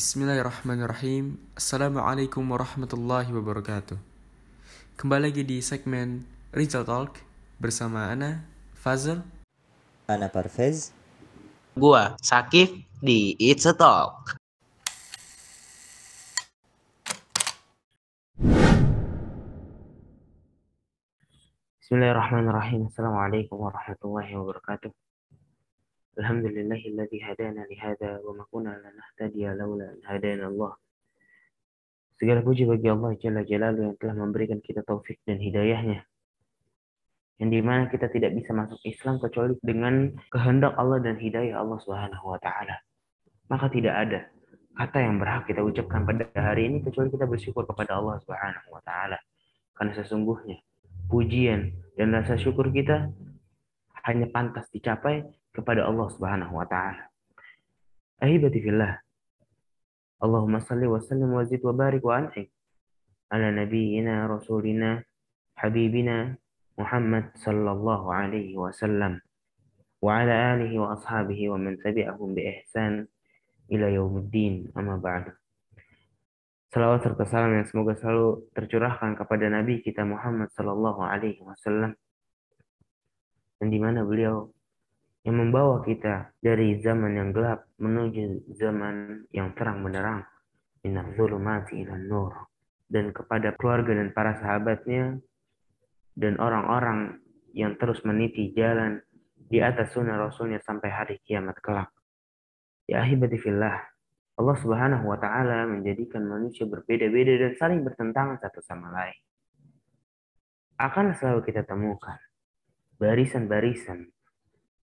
Bismillahirrahmanirrahim. Assalamualaikum warahmatullahi wabarakatuh. Kembali lagi di segmen Rizal Talk bersama Ana, Fazal. Ana Parvez. Gua Sakif di It's a Talk. Bismillahirrahmanirrahim. Assalamualaikum warahmatullahi wabarakatuh. Ma kunna lanahtadiya laula an hadana Allah. Segala puji bagi Allah Jalla Jalaluhu yang telah memberikan kita taufik dan hidayahnya. Yang di mana kita tidak bisa masuk Islam kecuali dengan kehendak Allah dan hidayah Allah Subhanahu wa taala. Maka tidak ada kata yang berhak kita ucapkan pada hari ini kecuali kita bersyukur kepada Allah Subhanahu wa taala. Karena sesungguhnya pujian dan rasa syukur kita hanya pantas dicapai kepada Allah Subhanahu wa taala. Ahibati fillah. Allahumma salli wa sallim wa zid wa barik wa an'im ala nabiyyina rasulina habibina Muhammad sallallahu alaihi wasallam wa ala alihi wa ashabihi wa man tabi'ahum bi ihsan ila yaumuddin amma ba'du. Salawat serta salam yang semoga selalu tercurahkan kepada Nabi kita Muhammad Sallallahu Alaihi Wasallam, dan di mana beliau yang membawa kita dari zaman yang gelap menuju zaman yang terang benderang, nur, dan kepada keluarga dan para sahabatnya dan orang-orang yang terus meniti jalan di atas sunnah Rasulnya sampai hari kiamat kelak. Ya ahibati fillah, Allah Subhanahu wa taala menjadikan manusia berbeda-beda dan saling bertentangan satu sama lain. Akan selalu kita temukan barisan-barisan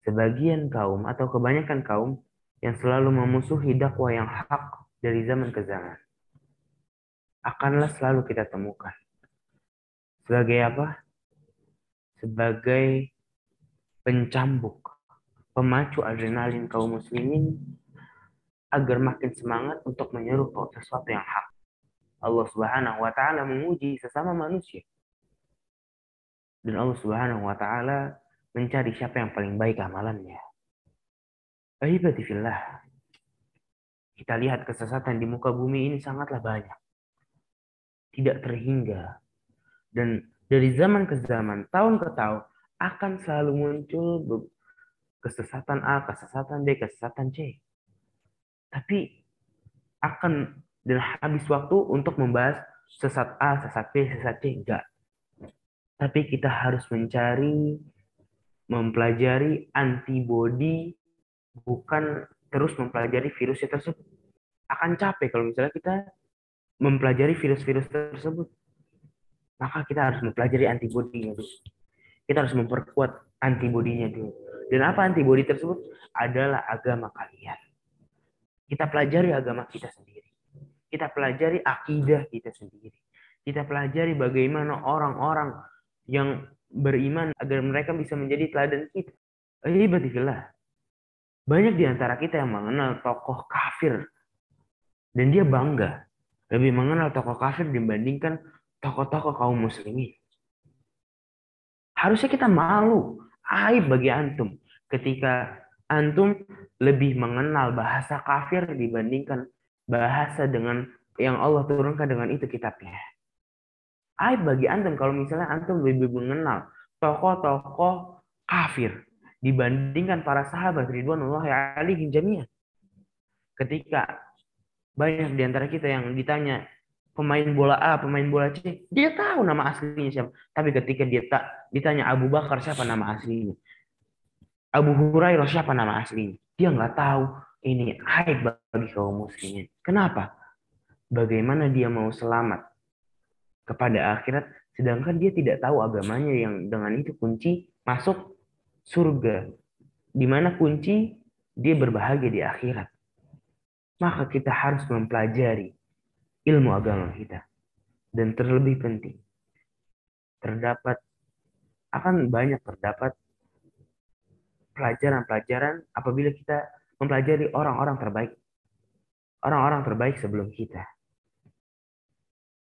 sebagian kaum atau kebanyakan kaum yang selalu memusuhi dakwah yang hak dari zaman ke zaman. Akanlah selalu kita temukan. Sebagai apa? Sebagai pencambuk, pemacu adrenalin kaum muslimin agar makin semangat untuk menyeru sesuatu yang hak. Allah Subhanahu wa taala menguji sesama manusia. Dan Allah Subhanahu wa taala mencari siapa yang paling baik amalannya. Ahibati fillah. Kita lihat kesesatan di muka bumi ini sangatlah banyak. Tidak terhingga. Dan dari zaman ke zaman, tahun ke tahun, akan selalu muncul kesesatan A, kesesatan B, kesesatan C tapi akan dan habis waktu untuk membahas sesat A, sesat B, sesat C. Enggak. Tapi kita harus mencari, mempelajari antibodi, bukan terus mempelajari virusnya tersebut. Akan capek kalau misalnya kita mempelajari virus-virus tersebut. Maka kita harus mempelajari antibodinya dulu. Kita harus memperkuat antibodinya dulu. Dan apa antibodi tersebut? Adalah agama kalian. Kita pelajari agama kita sendiri. Kita pelajari akidah kita sendiri. Kita pelajari bagaimana orang-orang yang beriman agar mereka bisa menjadi teladan kita. Ibatifillah. Banyak di antara kita yang mengenal tokoh kafir. Dan dia bangga. Lebih mengenal tokoh kafir dibandingkan tokoh-tokoh kaum muslimin. Harusnya kita malu. Aib bagi antum. Ketika antum lebih mengenal bahasa kafir dibandingkan bahasa dengan yang Allah turunkan dengan itu kitabnya. Aib bagi antum kalau misalnya antum lebih mengenal tokoh-tokoh kafir dibandingkan para sahabat ridwanullahi alaihim jami'an. Ketika banyak di antara kita yang ditanya pemain bola A, pemain bola C, dia tahu nama aslinya siapa. Tapi ketika dia tak ditanya Abu Bakar siapa nama aslinya, Abu Hurairah siapa nama aslinya? Dia nggak tahu. Ini aib bagi kaum muslimin. Kenapa? Bagaimana dia mau selamat kepada akhirat, sedangkan dia tidak tahu agamanya yang dengan itu kunci masuk surga. Di mana kunci dia berbahagia di akhirat. Maka kita harus mempelajari ilmu agama kita. Dan terlebih penting, terdapat akan banyak terdapat pelajaran-pelajaran apabila kita mempelajari orang-orang terbaik. Orang-orang terbaik sebelum kita.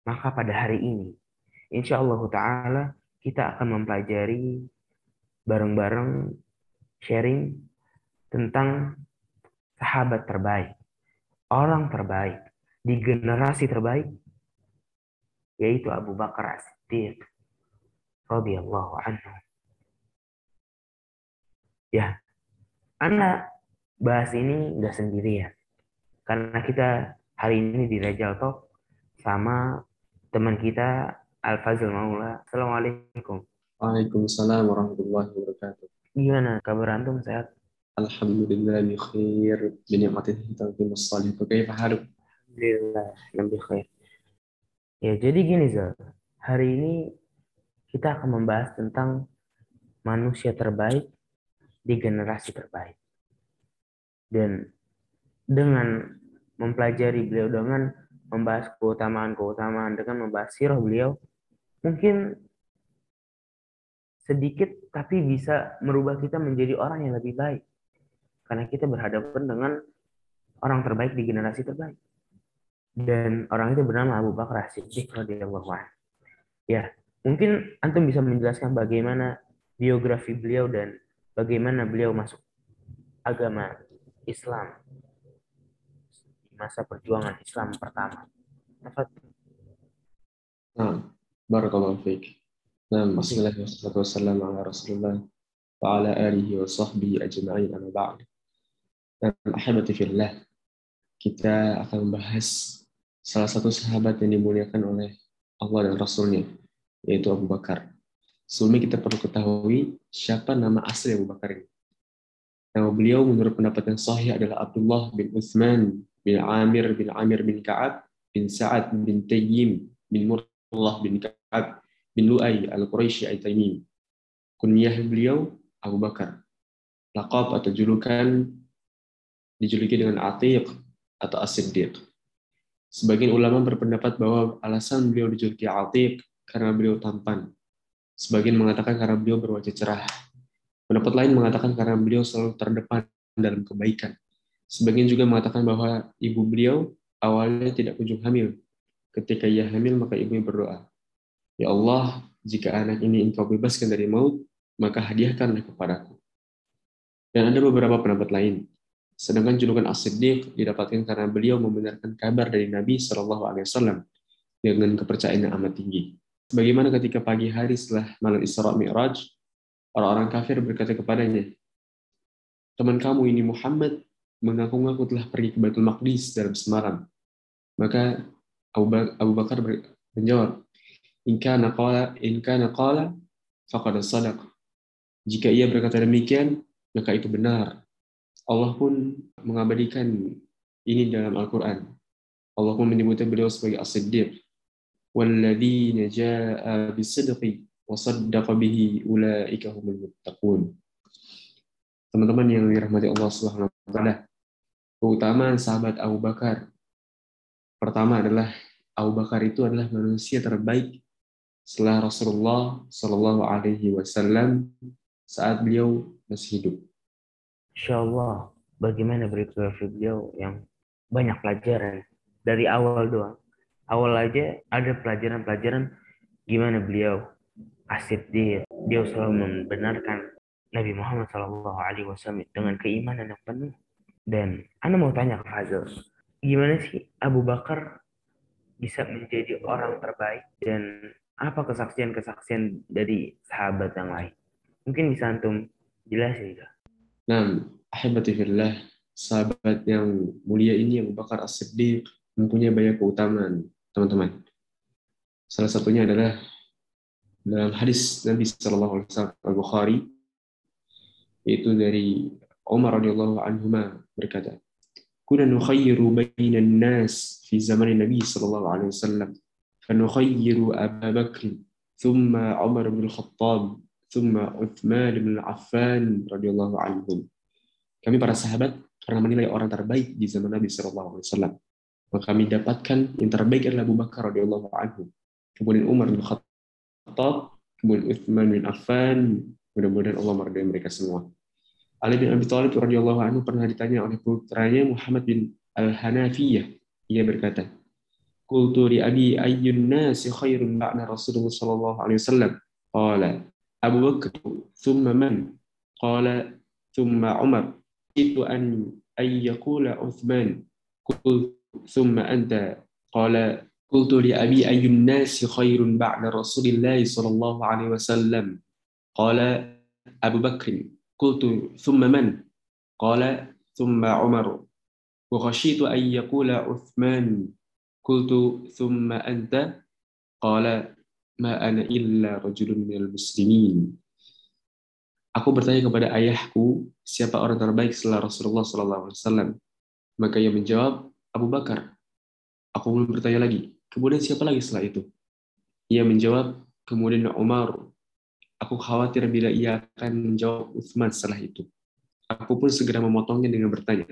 Maka pada hari ini, insya Allah Ta'ala kita akan mempelajari bareng-bareng sharing tentang sahabat terbaik. orang terbaik di generasi terbaik yaitu Abu Bakar As-Siddiq radhiyallahu anhu. Ya, anak bahas ini nggak sendirian. Karena kita hari ini di Rajal Talk sama teman kita Al Fazil Maula. Assalamualaikum. Waalaikumsalam warahmatullahi wabarakatuh. Gimana kabar antum sehat? Alhamdulillah bi khair bi ni'matihi tawfiq salih. Kaifa haluk? Alhamdulillah lebih khair. Ya, jadi gini Zal. Hari ini kita akan membahas tentang manusia terbaik di generasi terbaik. Dan dengan mempelajari beliau dengan membahas keutamaan-keutamaan dengan membahas sirah beliau. Mungkin sedikit tapi bisa merubah kita menjadi orang yang lebih baik. Karena kita berhadapan dengan orang terbaik di generasi terbaik. Dan orang itu bernama Abu Bakar Siddiq radhiyallahu anhu. Ya mungkin antum bisa menjelaskan bagaimana biografi beliau dan bagaimana beliau masuk agama Islam masa perjuangan Islam pertama. Nah. Nah, kita akan membahas salah satu sahabat yang dimuliakan oleh Allah dan Rasulnya, yaitu Abu Bakar. Sebelumnya kita perlu ketahui siapa nama asli Abu Bakar ini. Nama beliau menurut pendapat yang sahih adalah Abdullah bin Uthman bin Amir bin Amir bin Ka'ab bin Sa'ad bin Tayyim bin Murrah bin Ka'ab bin Lu'ay al-Quraisy al-Taimim. Kunyah beliau Abu Bakar. Laqab atau julukan dijuluki dengan Atiq atau As-Siddiq. Sebagian ulama berpendapat bahwa alasan beliau dijuluki Atiq karena beliau tampan. Sebagian mengatakan karena beliau berwajah cerah. Pendapat lain mengatakan karena beliau selalu terdepan dalam kebaikan. Sebagian juga mengatakan bahwa ibu beliau awalnya tidak kunjung hamil. Ketika ia hamil, maka ibunya berdoa, Ya Allah, jika anak ini engkau bebaskan dari maut, maka hadiahkanlah kepadaku. Dan ada beberapa pendapat lain. Sedangkan julukan As-Siddiq didapatkan karena beliau membenarkan kabar dari Nabi Wasallam dengan kepercayaan yang amat tinggi. Bagaimana ketika pagi hari setelah malam Isra Mi'raj, orang-orang kafir berkata kepadanya, teman kamu ini Muhammad mengaku-ngaku telah pergi ke Baitul Maqdis dalam semalam. Maka Abu Bakar menjawab, Inka naqala, inka naqala, faqad sadaq. Jika ia berkata demikian, maka itu benar. Allah pun mengabadikan ini dalam Al-Quran. Allah pun menyebutnya beliau sebagai As-Siddiq. وَالَّذِينَ جَاءَ بِالصِّدْقِ وَصَدَّقَ بِهِ أُولَٰئِكَ هُمُ الْمُتَّقُونَ Teman-teman yang dirahmati Allah Subhanahu wa taala, keutamaan sahabat Abu Bakar. Pertama adalah Abu Bakar itu adalah manusia terbaik setelah Rasulullah Shallallahu Alaihi Wasallam saat beliau masih hidup. Insya Allah, bagaimana biografi beliau yang banyak pelajaran dari awal doang. Awal aja ada pelajaran-pelajaran gimana beliau asid dia, dia selalu membenarkan Nabi Muhammad Shallallahu Alaihi Wasallam dengan keimanan yang penuh dan Anda mau tanya ke Fazil, gimana sih Abu Bakar bisa menjadi orang terbaik dan apa kesaksian-kesaksian dari sahabat yang lain? Mungkin bisa antum jelasin ya. Nah, ahibati fillah, sahabat yang mulia ini Abu Bakar As-Siddiq mempunyai banyak keutamaan, teman-teman. Salah satunya adalah dalam hadis Nabi Shallallahu Alaihi Wasallam Al-Bukhari, itu dari Umar radhiyallahu anhu berkata, "Kuna nukhayyiru bainan nas fi zaman Nabi sallallahu alaihi wasallam, fa nukhayyiru Abu Bakr, thumma Umar bin Khattab, thumma Uthman bin Affan radhiyallahu anhum." Kami para sahabat pernah menilai orang terbaik di zaman Nabi sallallahu alaihi wasallam. Maka kami dapatkan yang terbaik adalah Abu Bakar radhiyallahu anhu, kemudian Umar bin Khattab, kemudian Uthman bin Affan, mudah-mudahan Allah meridai mereka semua. Ali bin Abi Thalib radhiyallahu anhu pernah ditanya oleh putranya Muhammad bin Al-Hanafiyah. Ia berkata, "Kulturi abi ayyun nasi khairun ba'da Rasulullah sallallahu alaihi wasallam?" Qala, "Abu Bakr. thumma man?" Qala, "Thumma Umar." Itu an ay yaqula Uthman. Qultu, "Thumma anta?" Qala, "Qultu li abi ayyun nasi khairun ba'da Rasulillah sallallahu alaihi wasallam?" Qala, "Abu Bakr." قلت ثم من قال ثم Umar. وخشيت أن يقول عثمان Uthman. ثم أنت قال ما أنا إلا illa من المسلمين muslimin. Aku bertanya kepada ayahku, siapa orang terbaik setelah Rasulullah SAW? Maka ia menjawab, Abu Bakar. Aku belum bertanya lagi. Kemudian siapa lagi setelah itu? Ia menjawab, kemudian Umar. Aku khawatir bila ia akan menjawab Uthman setelah itu. Aku pun segera memotongnya dengan bertanya.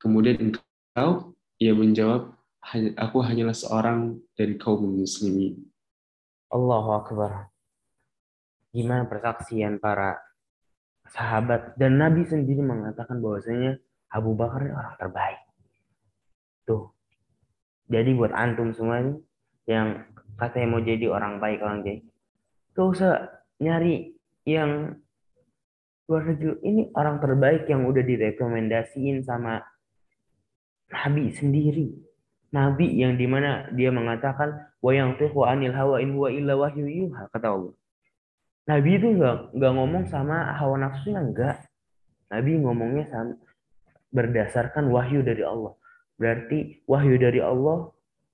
Kemudian engkau, ia menjawab, aku hanyalah seorang dari kaum muslimin. Allahu Akbar gimana persaksian para sahabat dan Nabi sendiri mengatakan bahwasanya Abu Bakar orang terbaik. Tuh. Jadi buat antum semua ini yang katanya mau jadi orang baik orang baik, gak usah nyari yang luar negeri. Ini orang terbaik yang udah direkomendasiin sama Nabi sendiri. Nabi yang di mana dia mengatakan wa yang anil hawa in huwa illa wahyu yuha kata Allah. Nabi itu nggak nggak ngomong sama hawa nafsunya enggak. Nabi ngomongnya sama, berdasarkan wahyu dari Allah. Berarti wahyu dari Allah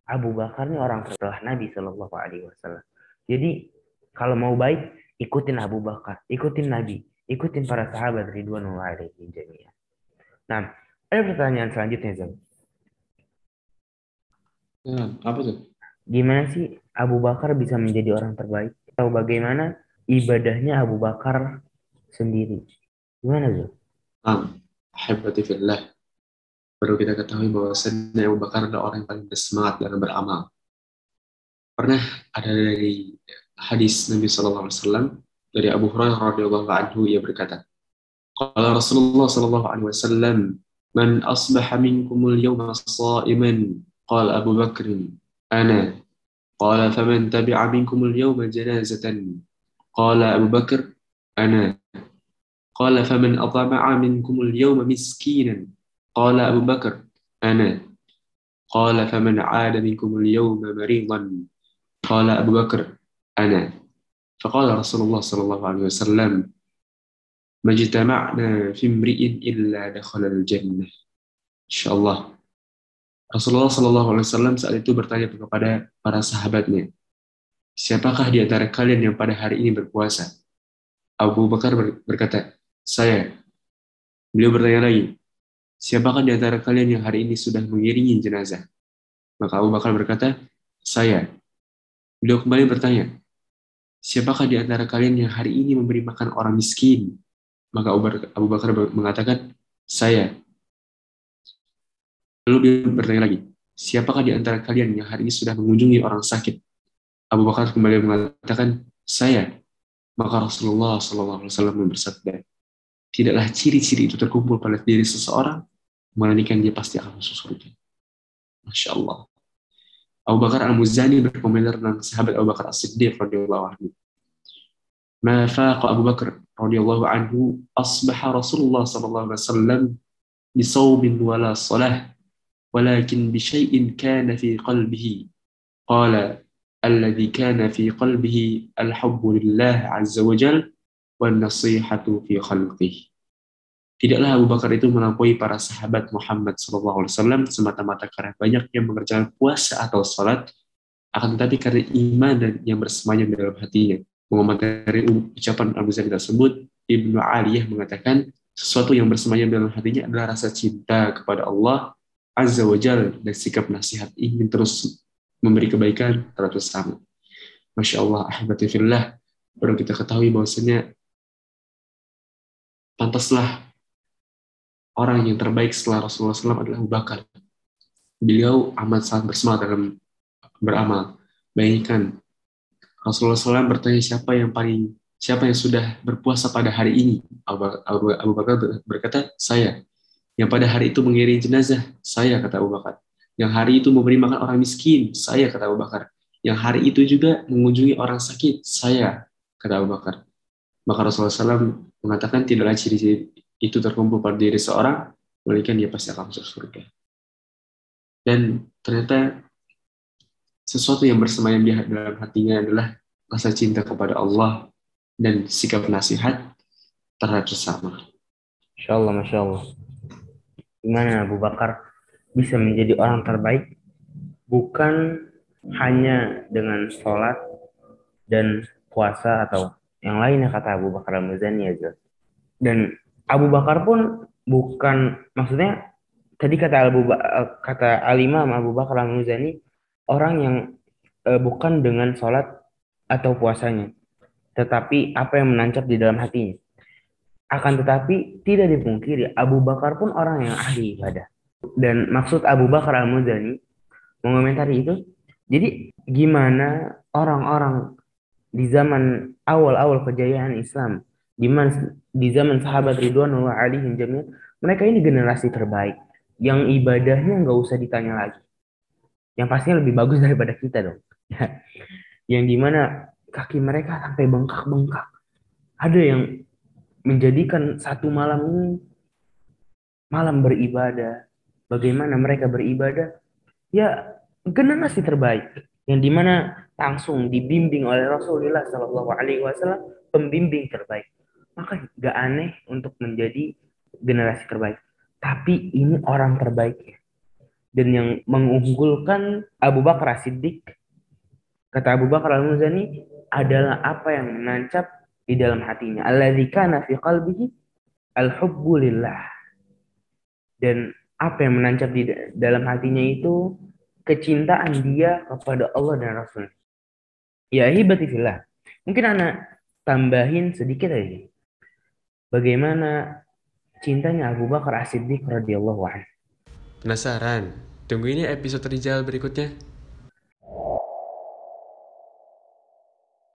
Abu Bakar ini orang setelah Nabi Shallallahu Alaihi Wasallam. Jadi kalau mau baik ikutin Abu Bakar, ikutin Nabi, ikutin para sahabat Ridwanullah alaihi jami'an. Nah, ada pertanyaan selanjutnya Zam. Ya, apa tuh? Gimana sih Abu Bakar bisa menjadi orang terbaik? Atau bagaimana ibadahnya Abu Bakar sendiri. Gimana tuh? Ah, fillah. Perlu kita ketahui bahwa Abu Bakar adalah orang yang paling bersemangat dalam beramal. Pernah ada dari hadis Nabi SAW dari Abu Hurairah radhiyallahu anhu ia berkata, Qala Rasulullah sallallahu alaihi wasallam, "Man asbaha minkumul yawma sha'iman?" Qala Abu Bakr, "Ana." Qala faman tabi'a minkumul yawma janazatan? قال أبو بكر أنا قال فمن أطمع منكم اليوم مسكينا قال أبو بكر أنا قال فمن عاد منكم اليوم مريضا قال أبو بكر أنا فقال رسول الله صلى الله عليه وسلم ما اجتمعنا في امرئ إلا دخل الجنة إن شاء الله Rasulullah Shallallahu Alaihi Wasallam saat itu bertanya kepada para sahabatnya, Siapakah di antara kalian yang pada hari ini berpuasa? Abu Bakar berkata, saya. Beliau bertanya lagi, siapakah di antara kalian yang hari ini sudah mengiringi jenazah? Maka Abu Bakar berkata, saya. Beliau kembali bertanya, siapakah di antara kalian yang hari ini memberi makan orang miskin? Maka Abu Bakar mengatakan, saya. Lalu dia bertanya lagi, siapakah di antara kalian yang hari ini sudah mengunjungi orang sakit? Abu Bakar kembali mengatakan, saya. Maka Rasulullah SAW bersabda, tidaklah ciri-ciri itu terkumpul pada diri seseorang, melainkan dia pasti akan masuk surga. Masya Allah. Abu Bakar Al-Muzani berkomentar tentang sahabat Abu Bakar As-Siddiq radhiyallahu anhu. Ma faqa Abu Bakar radhiyallahu anhu asbaha Rasulullah sallallahu alaihi wasallam bisawmin wala salah bi syai'in kana fi qalbihi qala الذي كان في قلبه الحب لله عز وجل والنصيحة في خلقه Tidaklah Abu Bakar itu melampaui para sahabat Muhammad SAW semata-mata karena banyak yang mengerjakan puasa atau sholat, akan tetapi karena iman dan yang bersemayam dalam hatinya. Mengomentari ucapan Abu Zaid tersebut, Ibnu Aliyah mengatakan, sesuatu yang bersemayam dalam hatinya adalah rasa cinta kepada Allah Azza wa Jal dan sikap nasihat ingin terus memberi kebaikan terhadap sesama. Masya Allah, fillah, perlu kita ketahui bahwasanya pantaslah orang yang terbaik setelah Rasulullah SAW adalah Abu Bakar. Beliau amat sangat bersemangat dalam beramal. Bayangkan, Rasulullah SAW bertanya siapa yang paling siapa yang sudah berpuasa pada hari ini? Abu Bakar berkata, saya. Yang pada hari itu mengiring jenazah, saya, kata Abu Bakar. Yang hari itu memberi makan orang miskin, saya kata Abu Bakar. Yang hari itu juga mengunjungi orang sakit, saya kata Abu Bakar. Maka Rasulullah SAW mengatakan tidaklah ciri-ciri itu terkumpul pada diri seorang, melainkan dia pasti akan masuk surga. dan ternyata sesuatu yang bersemayam di dalam hatinya adalah rasa cinta kepada Allah dan sikap nasihat terhadap sesama. Masya Allah, Masya Allah. Gimana Abu Bakar bisa menjadi orang terbaik? Bukan hanya dengan sholat dan puasa atau yang lainnya kata Abu Bakar al-Muzani ya Dan Abu Bakar pun bukan maksudnya tadi kata Abu kata Al-Imam Abu Bakar al-Muzani orang yang uh, bukan dengan sholat atau puasanya, tetapi apa yang menancap di dalam hatinya. Akan tetapi tidak dipungkiri Abu Bakar pun orang yang ahli ibadah. Dan maksud Abu Bakar al-Muzani mengomentari itu, jadi gimana orang-orang di zaman awal-awal kejayaan Islam, di di zaman sahabat Ridwanullah alaihim jami'an, mereka ini generasi terbaik yang ibadahnya nggak usah ditanya lagi yang pastinya lebih bagus daripada kita dong. yang di mana kaki mereka sampai bengkak-bengkak. Ada yang menjadikan satu malam ini malam beribadah. Bagaimana mereka beribadah? Ya generasi terbaik yang di mana langsung dibimbing oleh Rasulullah Shallallahu Alaihi Wasallam pembimbing terbaik. Maka gak aneh untuk menjadi generasi terbaik. Tapi ini orang terbaik ya dan yang mengunggulkan Abu Bakar Siddiq kata Abu Bakar Al-Muzani adalah apa yang menancap di dalam hatinya alladzi kana fi qalbihi al-hubbu lillah dan apa yang menancap di dalam hatinya itu kecintaan dia kepada Allah dan Rasul. Ya hibati fillah. Mungkin anak tambahin sedikit aja. Bagaimana cintanya Abu Bakar As-Siddiq radhiyallahu anhu. Penasaran? Tunggu ini episode Rijal berikutnya.